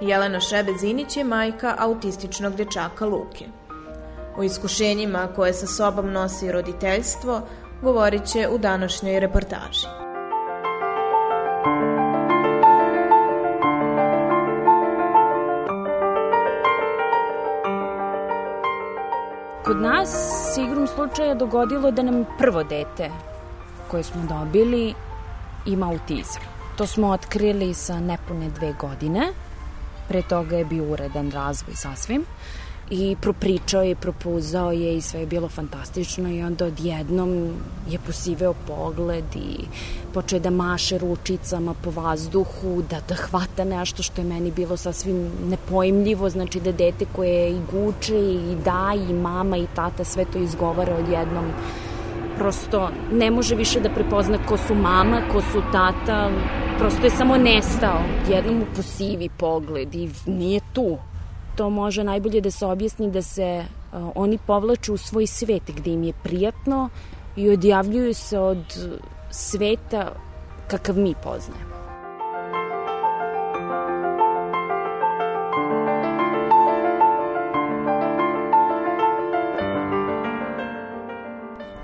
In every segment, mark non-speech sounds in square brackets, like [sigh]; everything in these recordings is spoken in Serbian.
Jelena Šebec-Inić je majka autističnog dečaka Luke. O iskušenjima koje sa sobom nosi roditeljstvo govorit će u današnjoj reportaži. Kod nas se igrom slučaja dogodilo da nam prvo dete koje smo dobili ima autizam. To smo otkrili sa nepune dve godine. Pre toga je bio uredan razvoj sasvim. I propričao je, propuzao je i sve je bilo fantastično i onda odjednom je posiveo pogled i počeo da maše ručicama po vazduhu, da, da hvata nešto što je meni bilo sasvim nepojmljivo, znači da dete koje i guče i da i mama i tata sve to izgovara odjednom prosto ne može više da prepozna ko su mama, ko su tata, prosto je samo nestao. Jednom mu posivi pogled i nije tu. To može najbolje da se objasni da se uh, oni povlaču u svoj svet gde im je prijatno i odjavljuju se od sveta kakav mi poznajemo.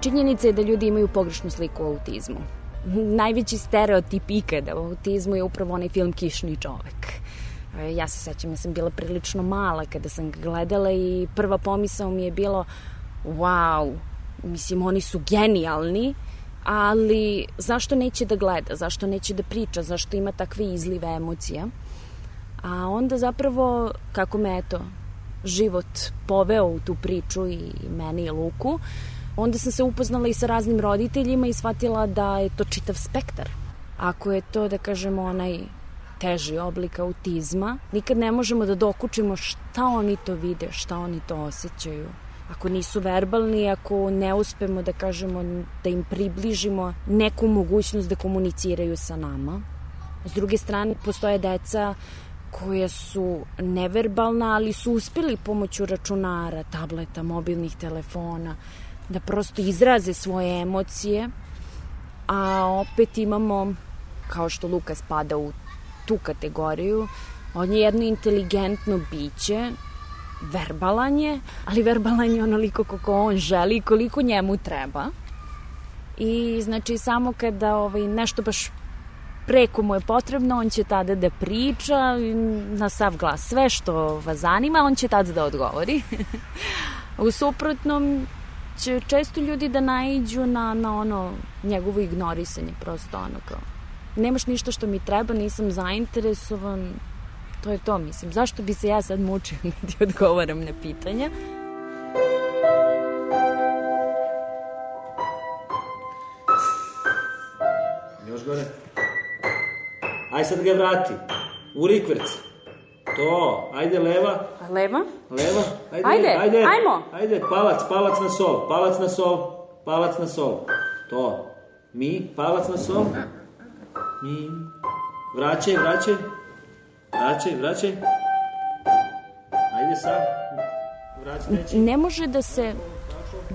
Činjenica je da ljudi imaju pogrešnu sliku o autizmu. Najveći stereotip ikada o autizmu je upravo onaj film Kišni čovek. E, Ja se sećam, ja sam bila prilično mala kada sam ga gledala i prva pomisao mi je bilo wow, mislim oni su genijalni, ali zašto neće da gleda, zašto neće da priča, zašto ima takve izlive emocija. A onda zapravo, kako me eto, život poveo u tu priču i meni i Luku, onda sam se upoznala i sa raznim roditeljima i shvatila da je to čitav spektar. Ako je to, da kažemo, onaj teži oblik autizma, nikad ne možemo da dokučimo šta oni to vide, šta oni to osjećaju. Ako nisu verbalni, ako ne uspemo da kažemo da im približimo neku mogućnost da komuniciraju sa nama. S druge strane, postoje deca koja su neverbalna, ali su uspeli pomoću računara, tableta, mobilnih telefona, da prosto izraze svoje emocije, a opet imamo, kao što Luka spada u tu kategoriju, on je jedno inteligentno biće, verbalan je, ali verbalan je onoliko koliko on želi i koliko njemu treba. I znači samo kada ovaj, nešto baš preko mu je potrebno, on će tada da priča na sav glas. Sve što vas zanima, on će tada da odgovori. [laughs] U suprotnom, će često ljudi da naiđu na, na ono njegovo ignorisanje, prosto ono kao nemaš ništa što mi treba, nisam zainteresovan, to je to, mislim. Zašto bi se ja sad mučio [laughs] da ti odgovaram na pitanja? Još gore. Aj sad ga vrati. U rikverc. To, ajde leva, Leva? leva. Ajde, Ajde, ajde. ajmo. Ajde, palac, palac na sol, palac na sol, palac na sol. To. Mi, palac na sol. Mi. Vraćaj, vraćaj. Vraćaj, vraćaj. Ajde sad. Vraćaj. Ne može da se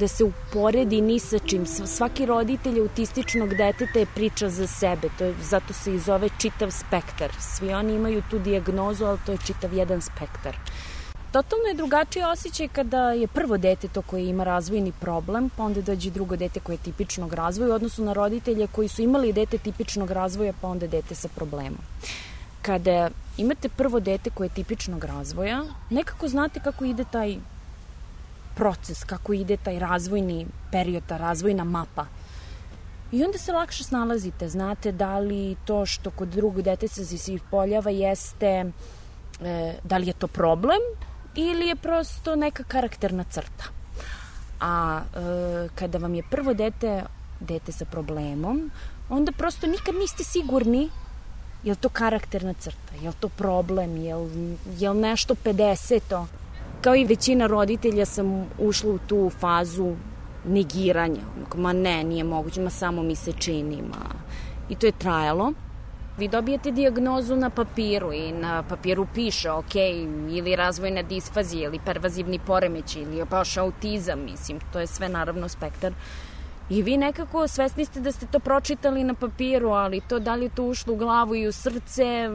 da se uporedi ni sa čim. Sv- Svaki roditelj autističnog deteta je priča za sebe. To je, zato se i zove čitav spektar. Svi oni imaju tu dijagnozu, ali to je čitav jedan spektar. Totalno je drugačiji osjećaj kada je prvo dete to koje ima razvojni problem, pa onda dođe drugo dete koje je tipičnog razvoja u odnosu na roditelje koji su imali dete tipičnog razvoja, pa onda dete sa problemom. kada imate prvo dete koje je tipičnog razvoja, nekako znate kako ide taj proces, kako ide taj razvojni period, ta razvojna mapa. I onda se lakše snalazite, znate da li to što kod drugog deteca se ispoljava jeste, e, da li je to problem ili je prosto neka karakterna crta. A e, kada vam je prvo dete, dete sa problemom, onda prosto nikad niste sigurni je li to karakterna crta, je li to problem, je li, je li nešto 50 Kao i većina roditelja sam ušla u tu fazu negiranja. Ma ne, nije moguće, ma samo mi se čini. Ma. I to je trajalo. Vi dobijete diagnozu na papiru i na papiru piše, ok, ili razvojna disfazija, ili pervazivni poremeć, ili baš autizam, mislim, to je sve naravno spektar. I vi nekako svesni ste da ste to pročitali na papiru, ali to da li je to ušlo u glavu i u srce,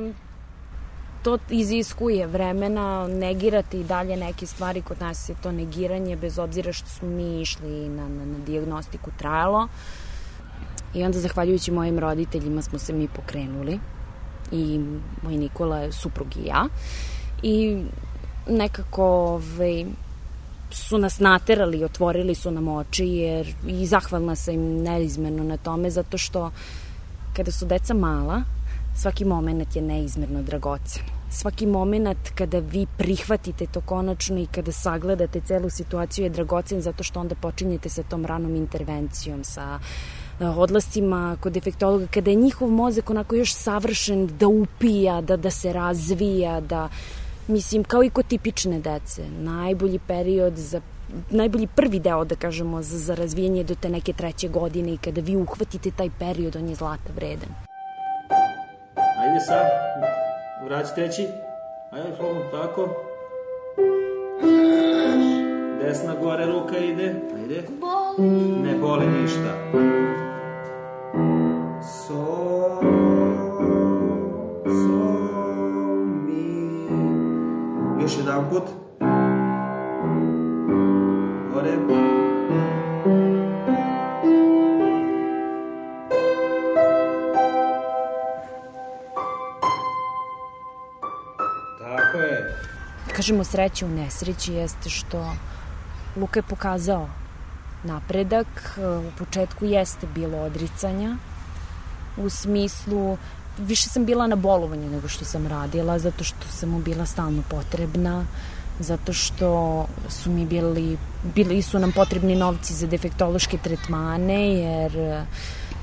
to iziskuje vremena, negirate i dalje neke stvari, kod nas je to negiranje, bez obzira što smo mi išli na, na, na diagnostiku trajalo. I onda, zahvaljujući mojim roditeljima, smo se mi pokrenuli i moj Nikola, suprug i ja. I nekako ovaj, su nas naterali, otvorili su nam oči jer i zahvalna sam im neizmerno na tome zato što kada su deca mala, svaki moment je neizmerno dragocen. Svaki moment kada vi prihvatite to konačno i kada sagledate celu situaciju je dragocen zato što onda počinjete sa tom ranom intervencijom, sa e, odlascima kod defektologa, kada je njihov mozak onako još savršen da upija, da, da se razvija, da mislim kao i kod tipične dece. Najbolji period za najbolji prvi deo, da kažemo, za, za razvijanje do te neke treće godine i kada vi uhvatite taj period, on je zlata vredan. Ajde sad, vrać treći. Ajde, slobom, tako. Desna gore ruka ide. Ajde. Ne boli ništa. So, so, mi. Još jedan put. Gore. Tako Kažemo sreće u nesreći jeste što Luka je pokazao napredak. U početku jeste bilo odricanja u smislu više sam bila na bolovanju nego što sam radila zato što sam mu bila stalno potrebna zato što su mi bili bili su nam potrebni novci za defektološke tretmane jer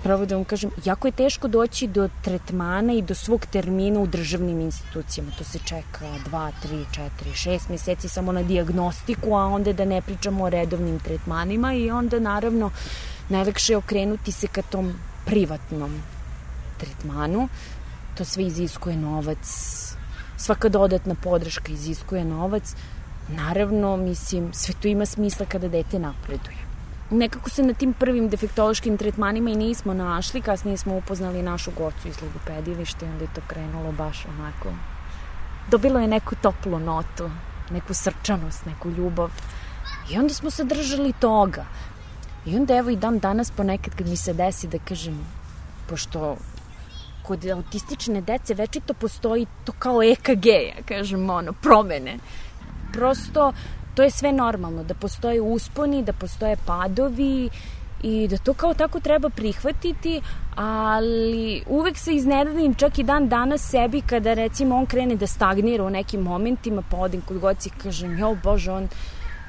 pravo da vam kažem, jako je teško doći do tretmana i do svog termina u državnim institucijama. To se čeka 2, 3, 4, 6 meseci samo na diagnostiku, a onda da ne pričamo o redovnim tretmanima i onda naravno najlakše je okrenuti se ka tom privatnom tretmanu. To sve iziskuje novac, svaka dodatna podrška iziskuje novac. Naravno, mislim, sve to ima smisla kada dete napreduje nekako se na tim prvim defektološkim tretmanima i nismo našli, kasnije smo upoznali našu gocu iz logopedilišta i onda je to krenulo baš onako. Dobilo je neku toplu notu, neku srčanost, neku ljubav. I onda smo se držali toga. I onda evo i dan danas ponekad kad mi se desi da kažem, pošto kod autistične dece večito postoji to kao EKG, ja kažem, ono, promene. Prosto to je sve normalno, da postoje usponi, da postoje padovi i da to kao tako treba prihvatiti, ali uvek se iznenadim čak i dan danas sebi kada recimo on krene da stagnira u nekim momentima, pa odim kod goci i kažem, jo bože, on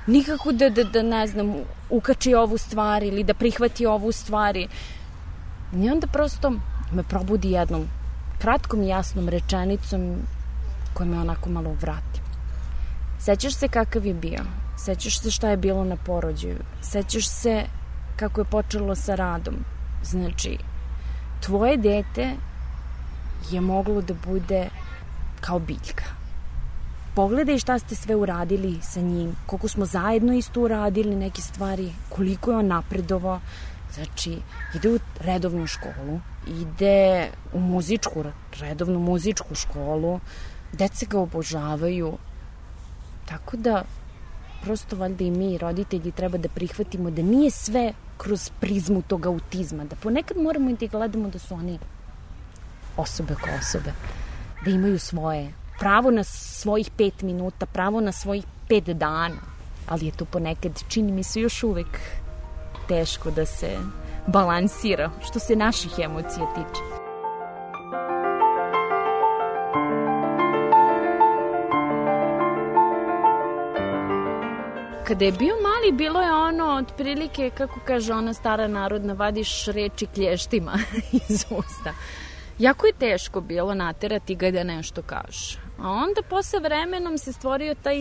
nikako da, da, da ne znam, ukači ovu stvar ili da prihvati ovu stvari. I onda prosto me probudi jednom kratkom i jasnom rečenicom koja me onako malo vrati. Sećaš se kakav je bio? Sećaš se šta je bilo na porođaju? Sećaš se kako je počelo sa radom? Znači, tvoje dete je moglo da bude kao biljka. Pogledaj šta ste sve uradili sa njim, koliko smo zajedno isto uradili neke stvari, koliko je on napredovao. Znači, ide u redovnu školu, ide u muzičku, redovnu muzičku školu, deca ga obožavaju, Tako da, prosto valjda i mi, roditelji, treba da prihvatimo da nije sve kroz prizmu tog autizma, da ponekad moramo i da gledamo da su oni osobe ko osobe. da imaju svoje. Pravo na svojih pet minuta, pravo na svojih pet dana. Ali je to ponekad, čini mi se, još uvek teško da se balansira, što se naših emocija tiče. Kada je bio mali, bilo je ono, otprilike, kako kaže ona stara narodna, vadiš reči klještima [laughs] iz usta. Jako je teško bilo naterati ga da nešto kaže. A onda posle vremenom se stvorio taj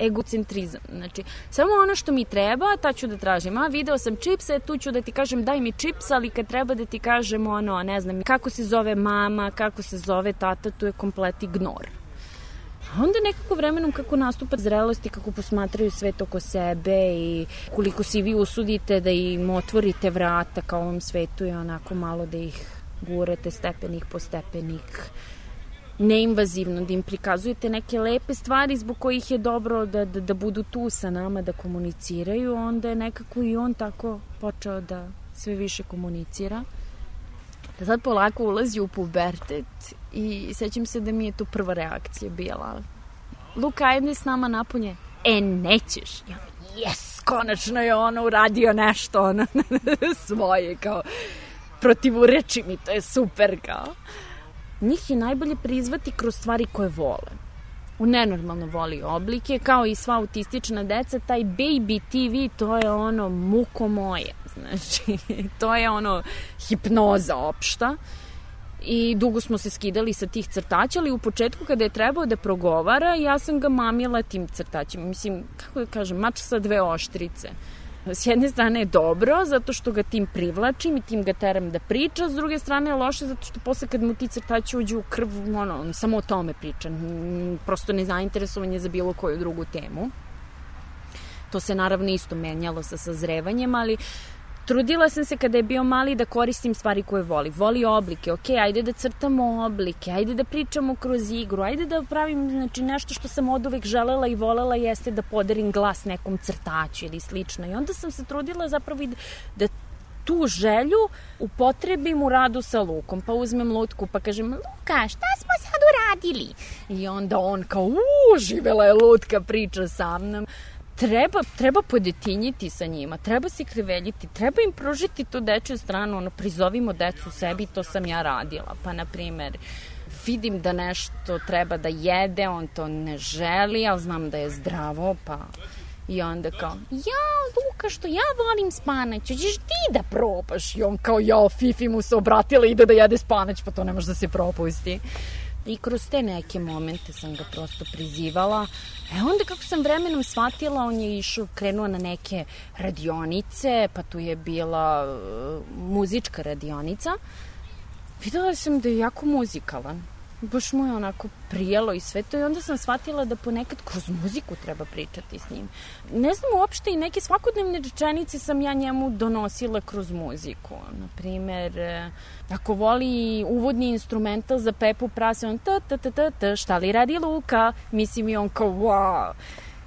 egocentrizam. Znači, samo ono što mi treba, ta ću da tražim. A, video sam čipse, tu ću da ti kažem daj mi čips, ali kad treba da ti kažem ono, ne znam, kako se zove mama, kako se zove tata, tu je komplet ignor. A onda nekako vremenom kako nastupa zrelost i kako posmatraju svet oko sebe i koliko si vi usudite da im otvorite vrata kao ovom svetu i onako malo da ih gurate stepenik po stepenik neinvazivno, da im prikazujete neke lepe stvari zbog kojih je dobro da, da, da budu tu sa nama, da komuniciraju, onda je nekako i on tako počeo da sve više komunicira. Da sad polako ulazi u pubertet i sećam se da mi je to prva reakcija bila. Luka, ajde s nama napolje. E, nećeš. Ja, yes, konačno je ono uradio nešto ono, [laughs] svoje, kao protivureči mi, to je super, kao njih je najbolje prizvati kroz stvari koje vole. U nenormalno voli oblike, kao i sva autistična deca, taj baby TV, to je ono muko moje. Znači, [laughs] to je ono hipnoza opšta i dugo smo se skidali sa tih crtača, ali u početku kada je trebao da progovara, ja sam ga mamila tim crtačima. Mislim, kako da kažem, mač sa dve oštrice. S jedne strane je dobro, zato što ga tim privlačim i tim ga teram da priča, s druge strane je loše, zato što posle kad mu ti crtači uđu u krv, ono, on samo o tome priča. Prosto nezainteresovanje za bilo koju drugu temu. To se naravno isto menjalo sa sazrevanjem, ali Trudila sam se kada je bio mali da koristim stvari koje voli. Voli oblike, ok, ajde da crtamo oblike, ajde da pričamo kroz igru, ajde da pravim znači, nešto što sam od uvek želela i volela jeste da podarim glas nekom crtaču ili slično. I onda sam se trudila zapravo i da, tu želju upotrebim u radu sa Lukom. Pa uzmem Lutku pa kažem, Luka, šta smo sad uradili? I onda on kao, uuu, živela je Lutka, priča sa mnom treba, treba podetinjiti sa njima, treba se kriveljiti, treba im pružiti tu dečju stranu, ono, prizovimo decu sebi, to sam ja radila. Pa, na primer, vidim da nešto treba da jede, on to ne želi, ali znam da je zdravo, pa... I onda kao, ja, Luka, što ja volim spanać, ćeš ti da probaš? I on kao, ja, Fifi mu se obratila, ide da jede spanać, pa to ne može da se propusti. I kroz te neke momente sam ga prosto prizivala. E onda kako sam vremenom shvatila, on je išao, krenuo na neke radionice, pa tu je bila uh, muzička radionica. Videla sam da je jako muzikalan baš mu je onako prijelo i sve to i onda sam shvatila da ponekad kroz muziku treba pričati s njim. Ne znam uopšte i neke svakodnevne rečenice sam ja njemu donosila kroz muziku. Naprimer, e, ako voli uvodni instrumental za Pepu Prase, on ta ta ta ta ta, šta li radi Luka? Mislim i on kao wow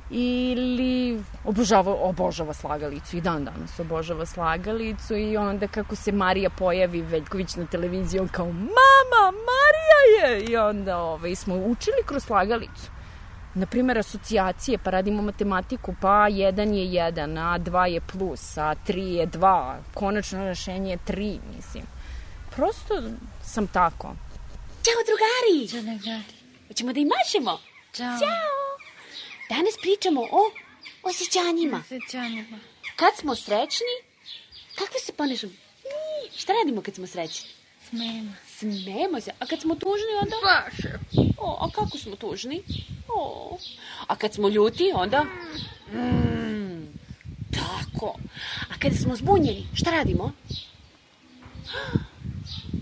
ili obožava, obožava slagalicu i dan danas obožava slagalicu i onda kako se Marija pojavi Veljković na televiziji on kao mama, Marija je i onda ovaj, smo učili kroz slagalicu na primjer asocijacije, pa radimo matematiku, pa 1 je 1, a 2 je plus, a 3 je 2, konačno rešenje je 3, mislim. Prosto sam tako. Ćao drugari! Ćao drugari! Hoćemo da im mašemo? Ćao! Ćao! Danas pričamo o osjećanjima. Osjećanjima. Kad smo srećni, kako se ponašamo? Šta radimo kad smo srećni? Smemo. Smemo se. A kad smo tužni, onda? Plaše. O, a kako smo tužni? O. A kad smo ljuti, onda? Mm, tako. A kada smo zbunjeni, šta radimo?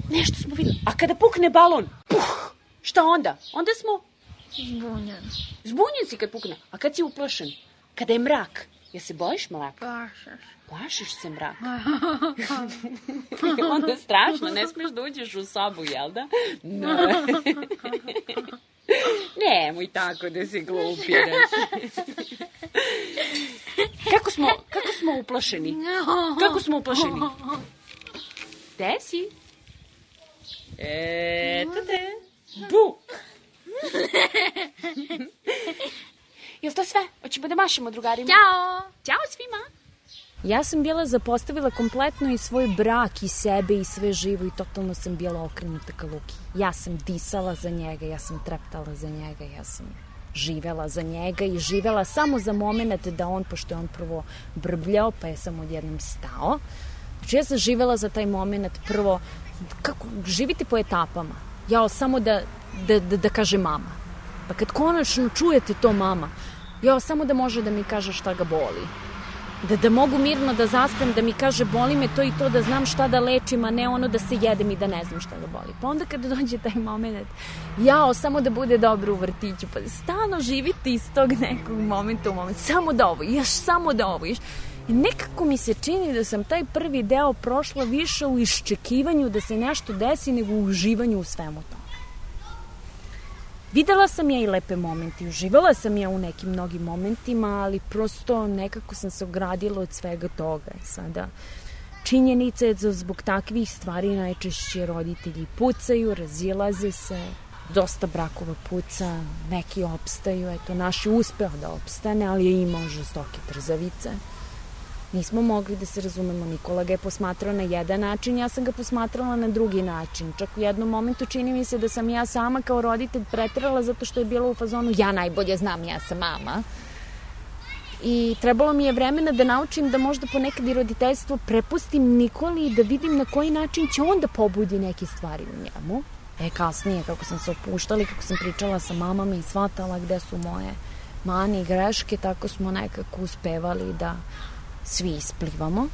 Nešto smo videli. A kada pukne balon? Puh! Šta onda? Onda smo Zbunjen. Zbunjen si kad pukne. A kad si uplašen? Kada je mrak? Ja se bojiš mraka? Plašeš. Plašiš se mraka? [laughs] [laughs] Onda je strašno, ne smiješ da uđeš u sobu, jel da? Ne. [laughs] Nemoj tako da se glupiraš. kako smo, kako smo uplašeni? Kako smo uplašeni? Gde si? Eto te. Bu! [laughs] Jel to sve? Hoćemo da mašemo drugarima? Ćao! Ćao svima! Ja sam bila zapostavila kompletno i svoj brak i sebe i sve živo i totalno sam bila okrenuta ka Luki. Ja sam disala za njega, ja sam treptala za njega, ja sam živela za njega i živela samo za moment da on, pošto je on prvo brbljao, pa je sam odjednom stao. Znači ja sam živela za taj moment prvo, kako, živite po etapama. Ja samo da, da, da, da kaže mama. Pa kad konačno čujete to mama, ja samo da može da mi kaže šta ga boli da, da mogu mirno da zaspem, da mi kaže boli me to i to, da znam šta da lečim, a ne ono da se jedem i da ne znam šta ga boli. Pa onda kada dođe taj moment, jao, samo da bude dobro u vrtiću, pa stalno živite iz tog nekog momenta u moment, samo da ovo, još samo da ovo, još. Nekako mi se čini da sam taj prvi deo prošla više u iščekivanju da se nešto desi nego u uživanju u svemu tome. Videla sam ja i lepe momente, uživala sam ja u nekim mnogim momentima, ali prosto nekako sam se ogradila od svega toga. Sada, činjenica je da zbog takvih stvari najčešće roditelji pucaju, razilaze se, dosta brakova puca, neki opstaju, eto, naš je uspeo da opstane, ali je imao žestoke trzavice. Nismo mogli da se razumemo, Nikola ga je posmatrao na jedan način, ja sam ga posmatrala na drugi način. Čak u jednom momentu čini mi se da sam ja sama kao roditelj pretrala zato što je bila u fazonu ja najbolje znam, ja sam mama. I trebalo mi je vremena da naučim da možda ponekad i roditeljstvo prepustim Nikoli i da vidim na koji način će on da pobudi neke stvari u njemu. E, kasnije, kako sam se opuštala i kako sam pričala sa mamama i shvatala gde su moje mane i greške, tako smo nekako uspevali da svi isplivamo.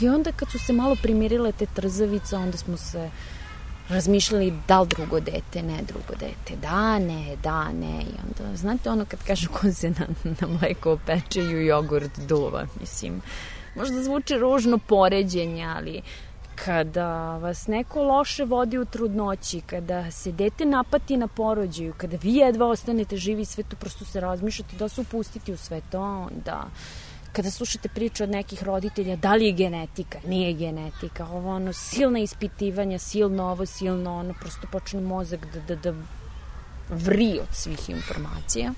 I onda kad su se malo primirile te trzavice, onda smo se razmišljali da li drugo dete, ne drugo dete, da, ne, da, ne. I onda, znate ono kad kažu ko se na, na mleko opeče i u jogurt duva, mislim, možda zvuči ružno poređenje, ali kada vas neko loše vodi u trudnoći, kada se dete napati na porođaju, kada vi jedva ostanete živi sve to, prosto se razmišljate da se upustiti u sve to, da kada slušate priče od nekih roditelja, da li je genetika, nije genetika, ovo ono, silna ispitivanja, silno ovo, silno ono, prosto počne mozak da, da, da vri od svih informacija.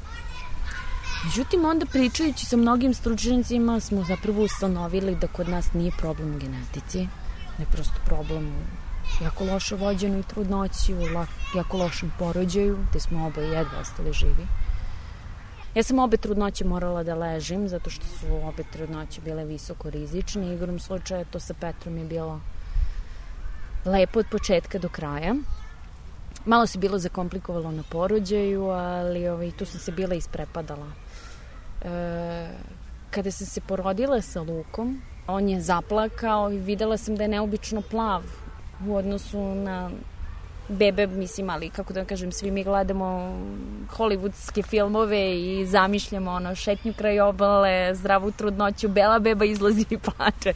Međutim, onda pričajući sa mnogim stručnicima smo zapravo ustanovili da kod nas nije problem u genetici, ne prosto problem u jako lošo vođenoj trudnoći, u jako lošem porođaju, gde smo oba jedva ostali živi. Ja sam obe trudnoće morala da ležim, zato što su obe trudnoće bile visoko rizične. Igrom slučaja to sa Petrom je bilo lepo od početka do kraja. Malo se bilo zakomplikovalo na porođaju, ali ovaj, tu sam se bila isprepadala. E, kada sam se porodila sa Lukom, on je zaplakao i videla sam da je neobično plav u odnosu na bebe, mislim, ali kako da kažem, svi mi gledamo hollywoodske filmove i zamišljamo ono šetnju kraj obale, zdravu trudnoću, bela beba izlazi i plače.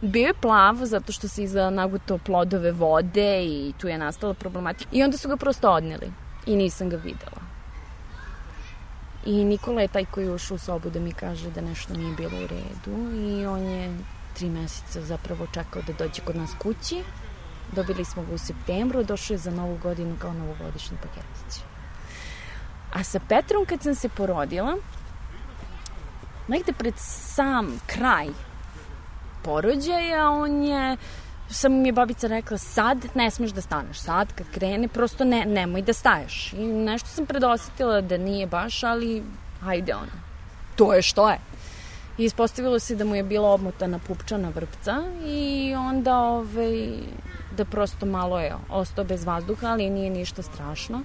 Bio je plav zato što se iza naguto plodove vode i tu je nastala problematika. I onda su ga prosto odneli i nisam ga videla. I Nikola je taj koji je ušao u sobu da mi kaže da nešto nije bilo u redu i on je tri meseca zapravo čekao da dođe kod nas kući Dobili smo ga u septembru, došao je za novu godinu kao novogodišnji paketić. A sa Petrom kad sam se porodila, negde pred sam kraj porođaja, on je samo mi je babica rekla sad ne smeš da staneš, sad kad krene prosto ne, nemoj da staješ i nešto sam predosetila da nije baš, ali hajde ono, to je što je. I ispostavilo se da mu je bila obmotana pupčana vrpca i onda ovaj, da prosto malo je ostao bez vazduha, ali nije ništa strašno.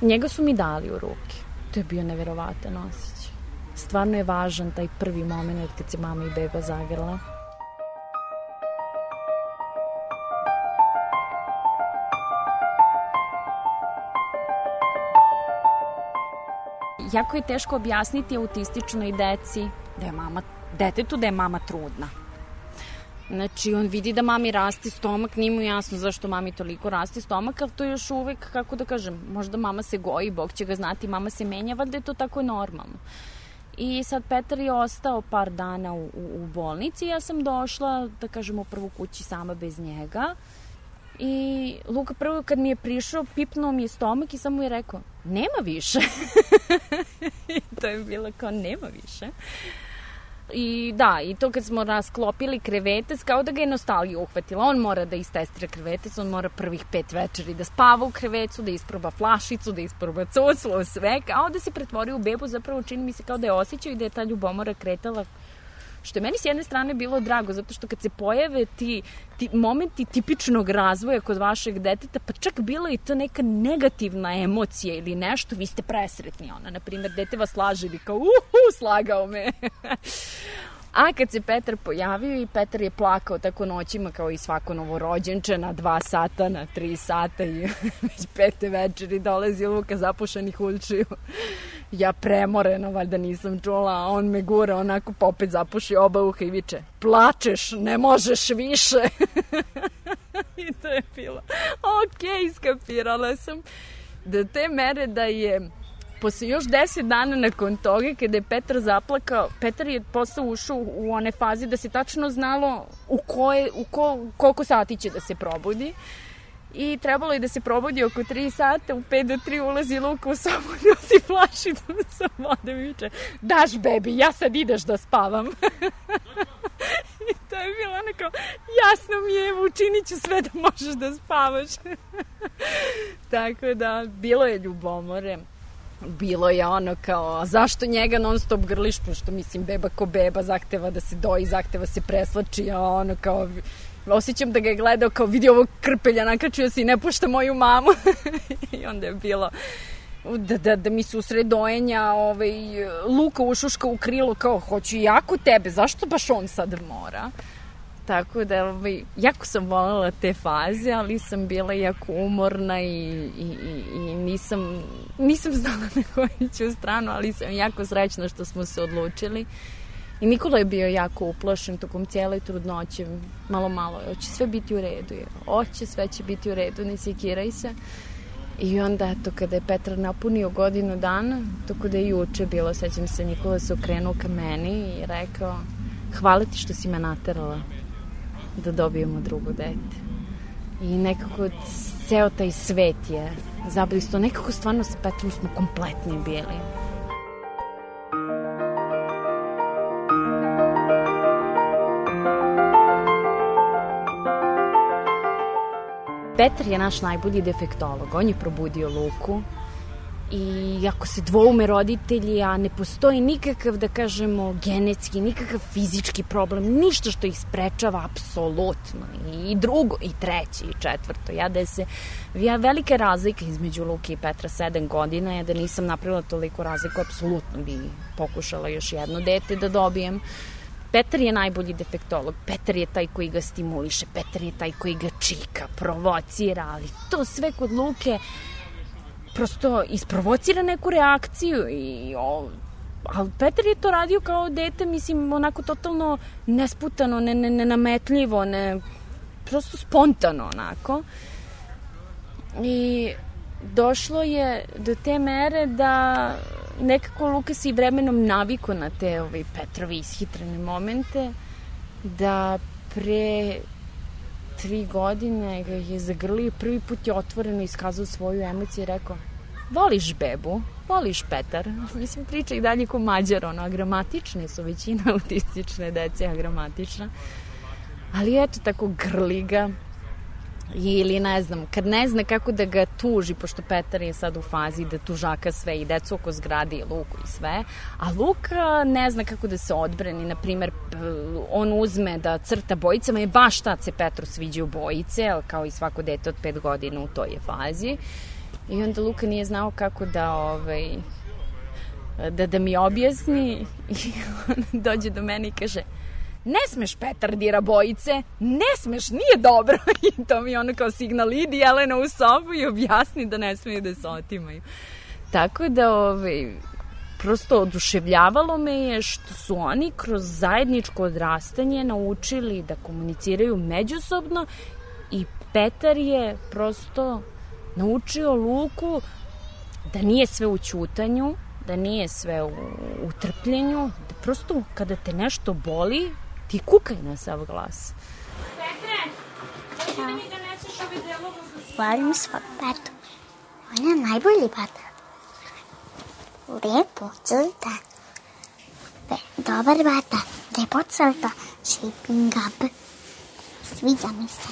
Njega su mi dali u ruke. To je bio neverovatan osjećaj. Stvarno je važan taj prvi moment kad se mama i beba zagrla. jako je teško objasniti autističnoj deci da je mama, detetu da je mama trudna. Znači, on vidi da mami raste stomak, nije mu jasno zašto mami toliko raste stomak, ali to je još uvek, kako da kažem, možda mama se goji, Bog će ga znati, mama se menja, valjda je to tako normalno. I sad Petar je ostao par dana u, u, u bolnici, ja sam došla, da kažem, u prvu kući sama bez njega I Luka prvo kad mi je prišao, pipnuo mi je stomak i samo je rekao, nema više. [laughs] I to je bilo kao, nema više. I da, i to kad smo rasklopili krevetec, kao da ga je nostalgija uhvatila. On mora da istestira krevetec, on mora prvih pet večeri da spava u krevecu, da isproba flašicu, da isproba coslo, sve, kao da se pretvori u bebu, zapravo čini mi se kao da je osjećao i da je ta ljubomora kretala što je meni s jedne strane bilo drago, zato što kad se pojave ti, ti momenti tipičnog razvoja kod vašeg deteta, pa čak bila i to neka negativna emocija ili nešto, vi ste presretni, ona, na primjer, dete vas laže ili kao, uhu, slagao me. [laughs] A kad se Petar pojavio i Petar je plakao tako noćima kao i svako novorođenče na dva sata, na tri sata i [laughs] već pete večeri dolazi Luka zapušenih uličiju ja premorena, valjda nisam čula, a on me gura onako pa opet zapuši oba uha i viče, plačeš, ne možeš više. [laughs] I to je bilo, ok, skapirala sam. Da te mere da je posle još deset dana nakon toga, kada je Petar zaplakao, Petar je posle ušao u one fazi da se tačno znalo u, koje, u ko, koliko sati će da se probudi i trebalo je da se probudi oko 3 sata, u 5 do 3 ulazi Luka u sobu, [laughs] nosi flašicu sa vodom i viče, daš bebi, ja sad ideš da spavam. [laughs] I to je bilo onako, jasno mi je, učinit ću sve da možeš da spavaš. [laughs] Tako da, bilo je ljubomore bilo je ono kao, zašto njega non stop grliš, pošto mislim beba ko beba zahteva da se doji, zahteva se preslači, a ono kao osjećam da ga je gledao kao vidi ovog krpelja, nakačio se i ne pušta moju mamu. [laughs] I onda je bilo da, da, da mi se usred dojenja ovaj, Luka ušuška u krilo kao hoću jako tebe, zašto baš on sad mora? Tako da, ovaj, jako sam voljela te faze, ali sam bila jako umorna i, i, i, nisam, nisam [laughs] znala na koju ću stranu, ali sam jako srećna što smo se odlučili. I Nikola je bio jako uplašen tokom cijele trudnoće, malo malo, hoće sve biti u redu, hoće, sve će biti u redu, ne sekiraj se. I onda, eto, kada je Petar napunio godinu dana, toko da je juče bilo, sećam se, Nikola se okrenuo ka meni i rekao, hvala ti što si me naterala da dobijemo drugo dete. I nekako ceo taj svet je zablisto, nekako stvarno sa Petrom smo kompletni bili. Petar je naš najbolji defektolog. On je probudio Luku i ako se dvoume roditelji, a ne postoji nikakav, da kažemo, genetski, nikakav fizički problem, ništa što ih sprečava, apsolutno. I drugo, i treće, i četvrto. Ja da se, ja velike razlike između Luke i Petra, sedam godina, je da nisam napravila toliko razliku, apsolutno bi pokušala još jedno dete da dobijem. Petar je najbolji defektolog, Petar je taj koji ga stimuliše, Petar je taj koji ga čika, provocira, ali to sve kod Luke prosto isprovocira neku reakciju i o, ali Petar je to radio kao dete, mislim, onako totalno nesputano, ne, ne, nenametljivo, ne, prosto spontano, onako. I došlo je do te mere da nekako Luka se i vremenom naviko na te ovaj, Petrovi ishitrene momente, da pre tri godine ga je zagrlio prvi put je otvoreno iskazao svoju emociju i rekao voliš bebu, voliš Petar. Mislim, priča i dalje ko mađar, ono, agramatične su većina [laughs] autistične dece, agramatična. Ali eto, tako grli ga, ili ne znam, kad ne zna kako da ga tuži, pošto Petar je sad u fazi da tužaka sve i decu oko zgrade i Luku i sve, a Luka ne zna kako da se odbrani, na primer, on uzme da crta bojicama i baš tad se Petru sviđaju bojice, kao i svako dete od pet godina u toj je fazi. I onda Luka nije znao kako da, ovaj, da, da mi objasni [laughs] i on dođe do mene i kaže, ne smeš Petar dira bojice, ne smeš, nije dobro. [laughs] I to mi ono kao signal, idi Jelena u sobu i objasni da ne smeju da se otimaju. Tako da, ovaj, prosto oduševljavalo me je što su oni kroz zajedničko odrastanje naučili da komuniciraju međusobno i Petar je prosto naučio Luku da nije sve u ćutanju, da nije sve u, u trpljenju, da prosto kada te nešto boli, ti kukaj na sav glas. Petre, hoće da mi doneseš Volim svog tatu. On je najbolji tata. Lepo crta. Be- Dobar bata. Lepo crta. Sleeping up. Sviđa mi se.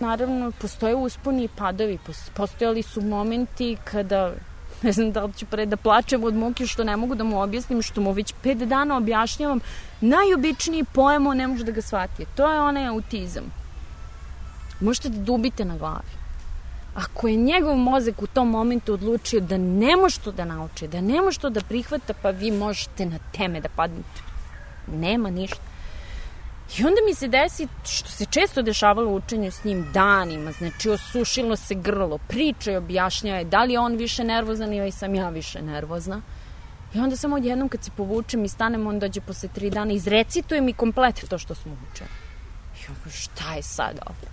Naravno, postoje usponi i padovi. Pos- Postojali su momenti kada [laughs] ne znam da li ću pre da plačem od muke što ne mogu da mu objasnim, što mu već pet dana objašnjavam najobičniji pojem, on ne može da ga shvati. To je onaj autizam. Možete da dubite na glavi. Ako je njegov mozak u tom momentu odlučio da ne može to da nauči, da ne može to da prihvata, pa vi možete na teme da padnete. Nema ništa. I onda mi se desi, što se često dešavalo u učenju s njim danima, znači osušilo se grlo, priča i objašnjava da li je on više nervozan ili sam ja više nervozna. I onda samo odjednom kad se povučem i stanem, on dođe posle tri dana, izrecituje mi komplet to što smo učili. I onda, šta je sad ovo?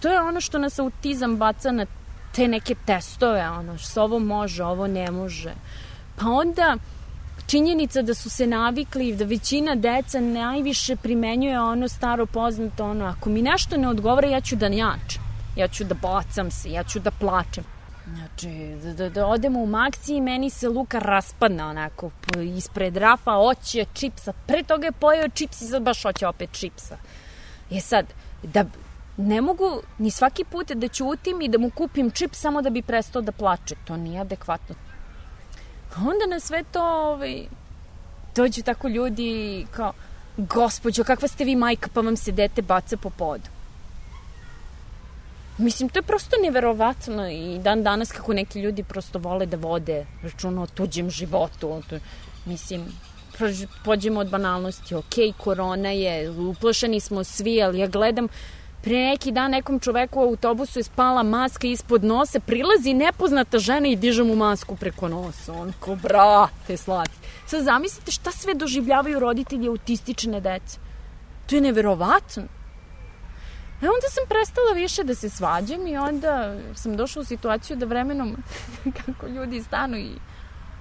To je ono što nas autizam baca na te neke testove, ono, što ovo može, ovo ne može. Pa onda činjenica da su se navikli, da većina deca najviše primenjuje ono staro poznato, ono, ako mi nešto ne odgovara, ja ću da njačem, ja ću da bacam se, ja ću da plačem. Znači, da, da, da odemo u maksi i meni se Luka raspadne onako ispred rafa, oće čipsa. Pre toga je pojeo čips i sad baš hoće opet čipsa. Je sad, da ne mogu ni svaki put da ćutim i da mu kupim čips samo da bi prestao da plače. To nije adekvatno. Onda na sve to ovaj, dođu tako ljudi kao, gospođo, kakva ste vi majka pa vam se dete baca po podu. Mislim, to je prosto neverovatno i dan danas kako neki ljudi prosto vole da vode računa o tuđem životu. Mislim, pođemo od banalnosti, ok, korona je, uplašeni smo svi, ali ja gledam pre neki dan nekom čoveku u autobusu je spala maska ispod nosa, prilazi nepoznata žena i diže mu masku preko nosa. On ko, brate, slati. Sad zamislite šta sve doživljavaju roditelji autistične dece. To je neverovatno. E onda sam prestala više da se svađam i onda sam došla u situaciju da vremenom [laughs] kako ljudi stanu i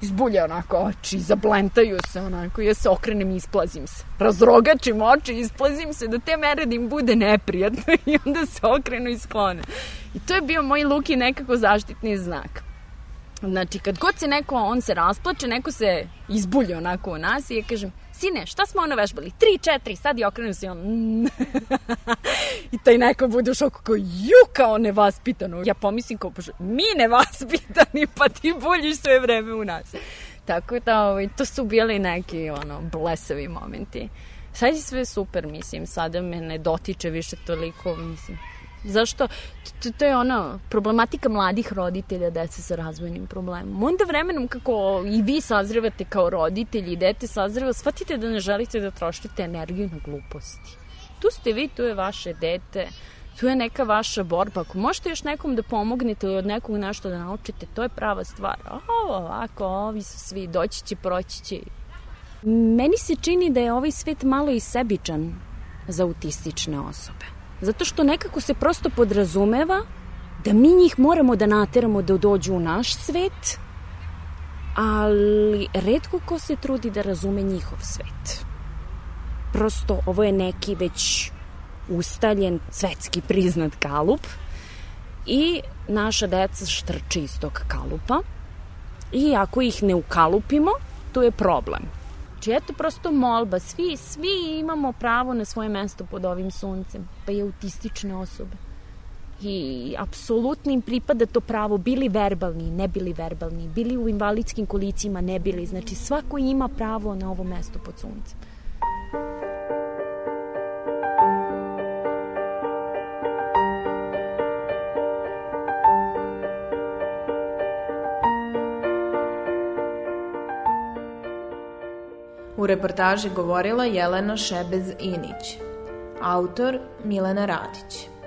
izbulja onako oči, zablentaju se onako, ja se okrenem i isplazim se. Razrogačim oči, isplazim se do te mere da im bude neprijatno [laughs] i onda se okrenu i sklone. I to je bio moj Luki nekako zaštitni znak. Znači, kad god se neko, on se rasplače, neko se izbulja onako u nas i ja kažem, sine, šta smo ono vežbali? Tri, četiri, sad i okrenu se on... "Mm." [laughs] I taj neko bude u šoku kao, ju, kao nevaspitano. Ja pomislim kao, bože, mi nevaspitani, pa ti buljiš sve vreme u nas. Tako da, ovaj, to su bili neki, ono, blesavi momenti. Sad je sve super, mislim, sada me ne dotiče više toliko, mislim, Zašto? To, to je ono, problematika mladih roditelja dece sa razvojnim problemom. Onda vremenom kako i vi sazrevate kao roditelji i dete sazreva, shvatite da ne želite da trošite energiju na gluposti. Tu ste vi, tu je vaše dete, tu je neka vaša borba. Ako možete još nekom da pomognete ili od nekog nešto da naučite, to je prava stvar. Ovo, ovako, ovi su svi, doći će, proći će. Meni se čini da je ovaj svet malo i sebičan za autistične osobe. Zato što nekako se prosto podrazumeva da mi njih moramo da nateramo da dođu u naš svet, ali redko ko se trudi da razume njihov svet. Prosto ovo je neki već ustaljen svetski priznat kalup i naša deca štrče iz tog kalupa i ako ih ne ukalupimo, to je problem. Znači, eto prosto molba, svi, svi imamo pravo na svoje mesto pod ovim suncem, pa i autistične osobe. I apsolutno im pripada to pravo, bili verbalni, ne bili verbalni, bili u invalidskim kolicima, ne bili. Znači, svako ima pravo na ovo mesto pod suncem. Reportaži govorila Jelena Šebez-Inić. Autor Milena Radić.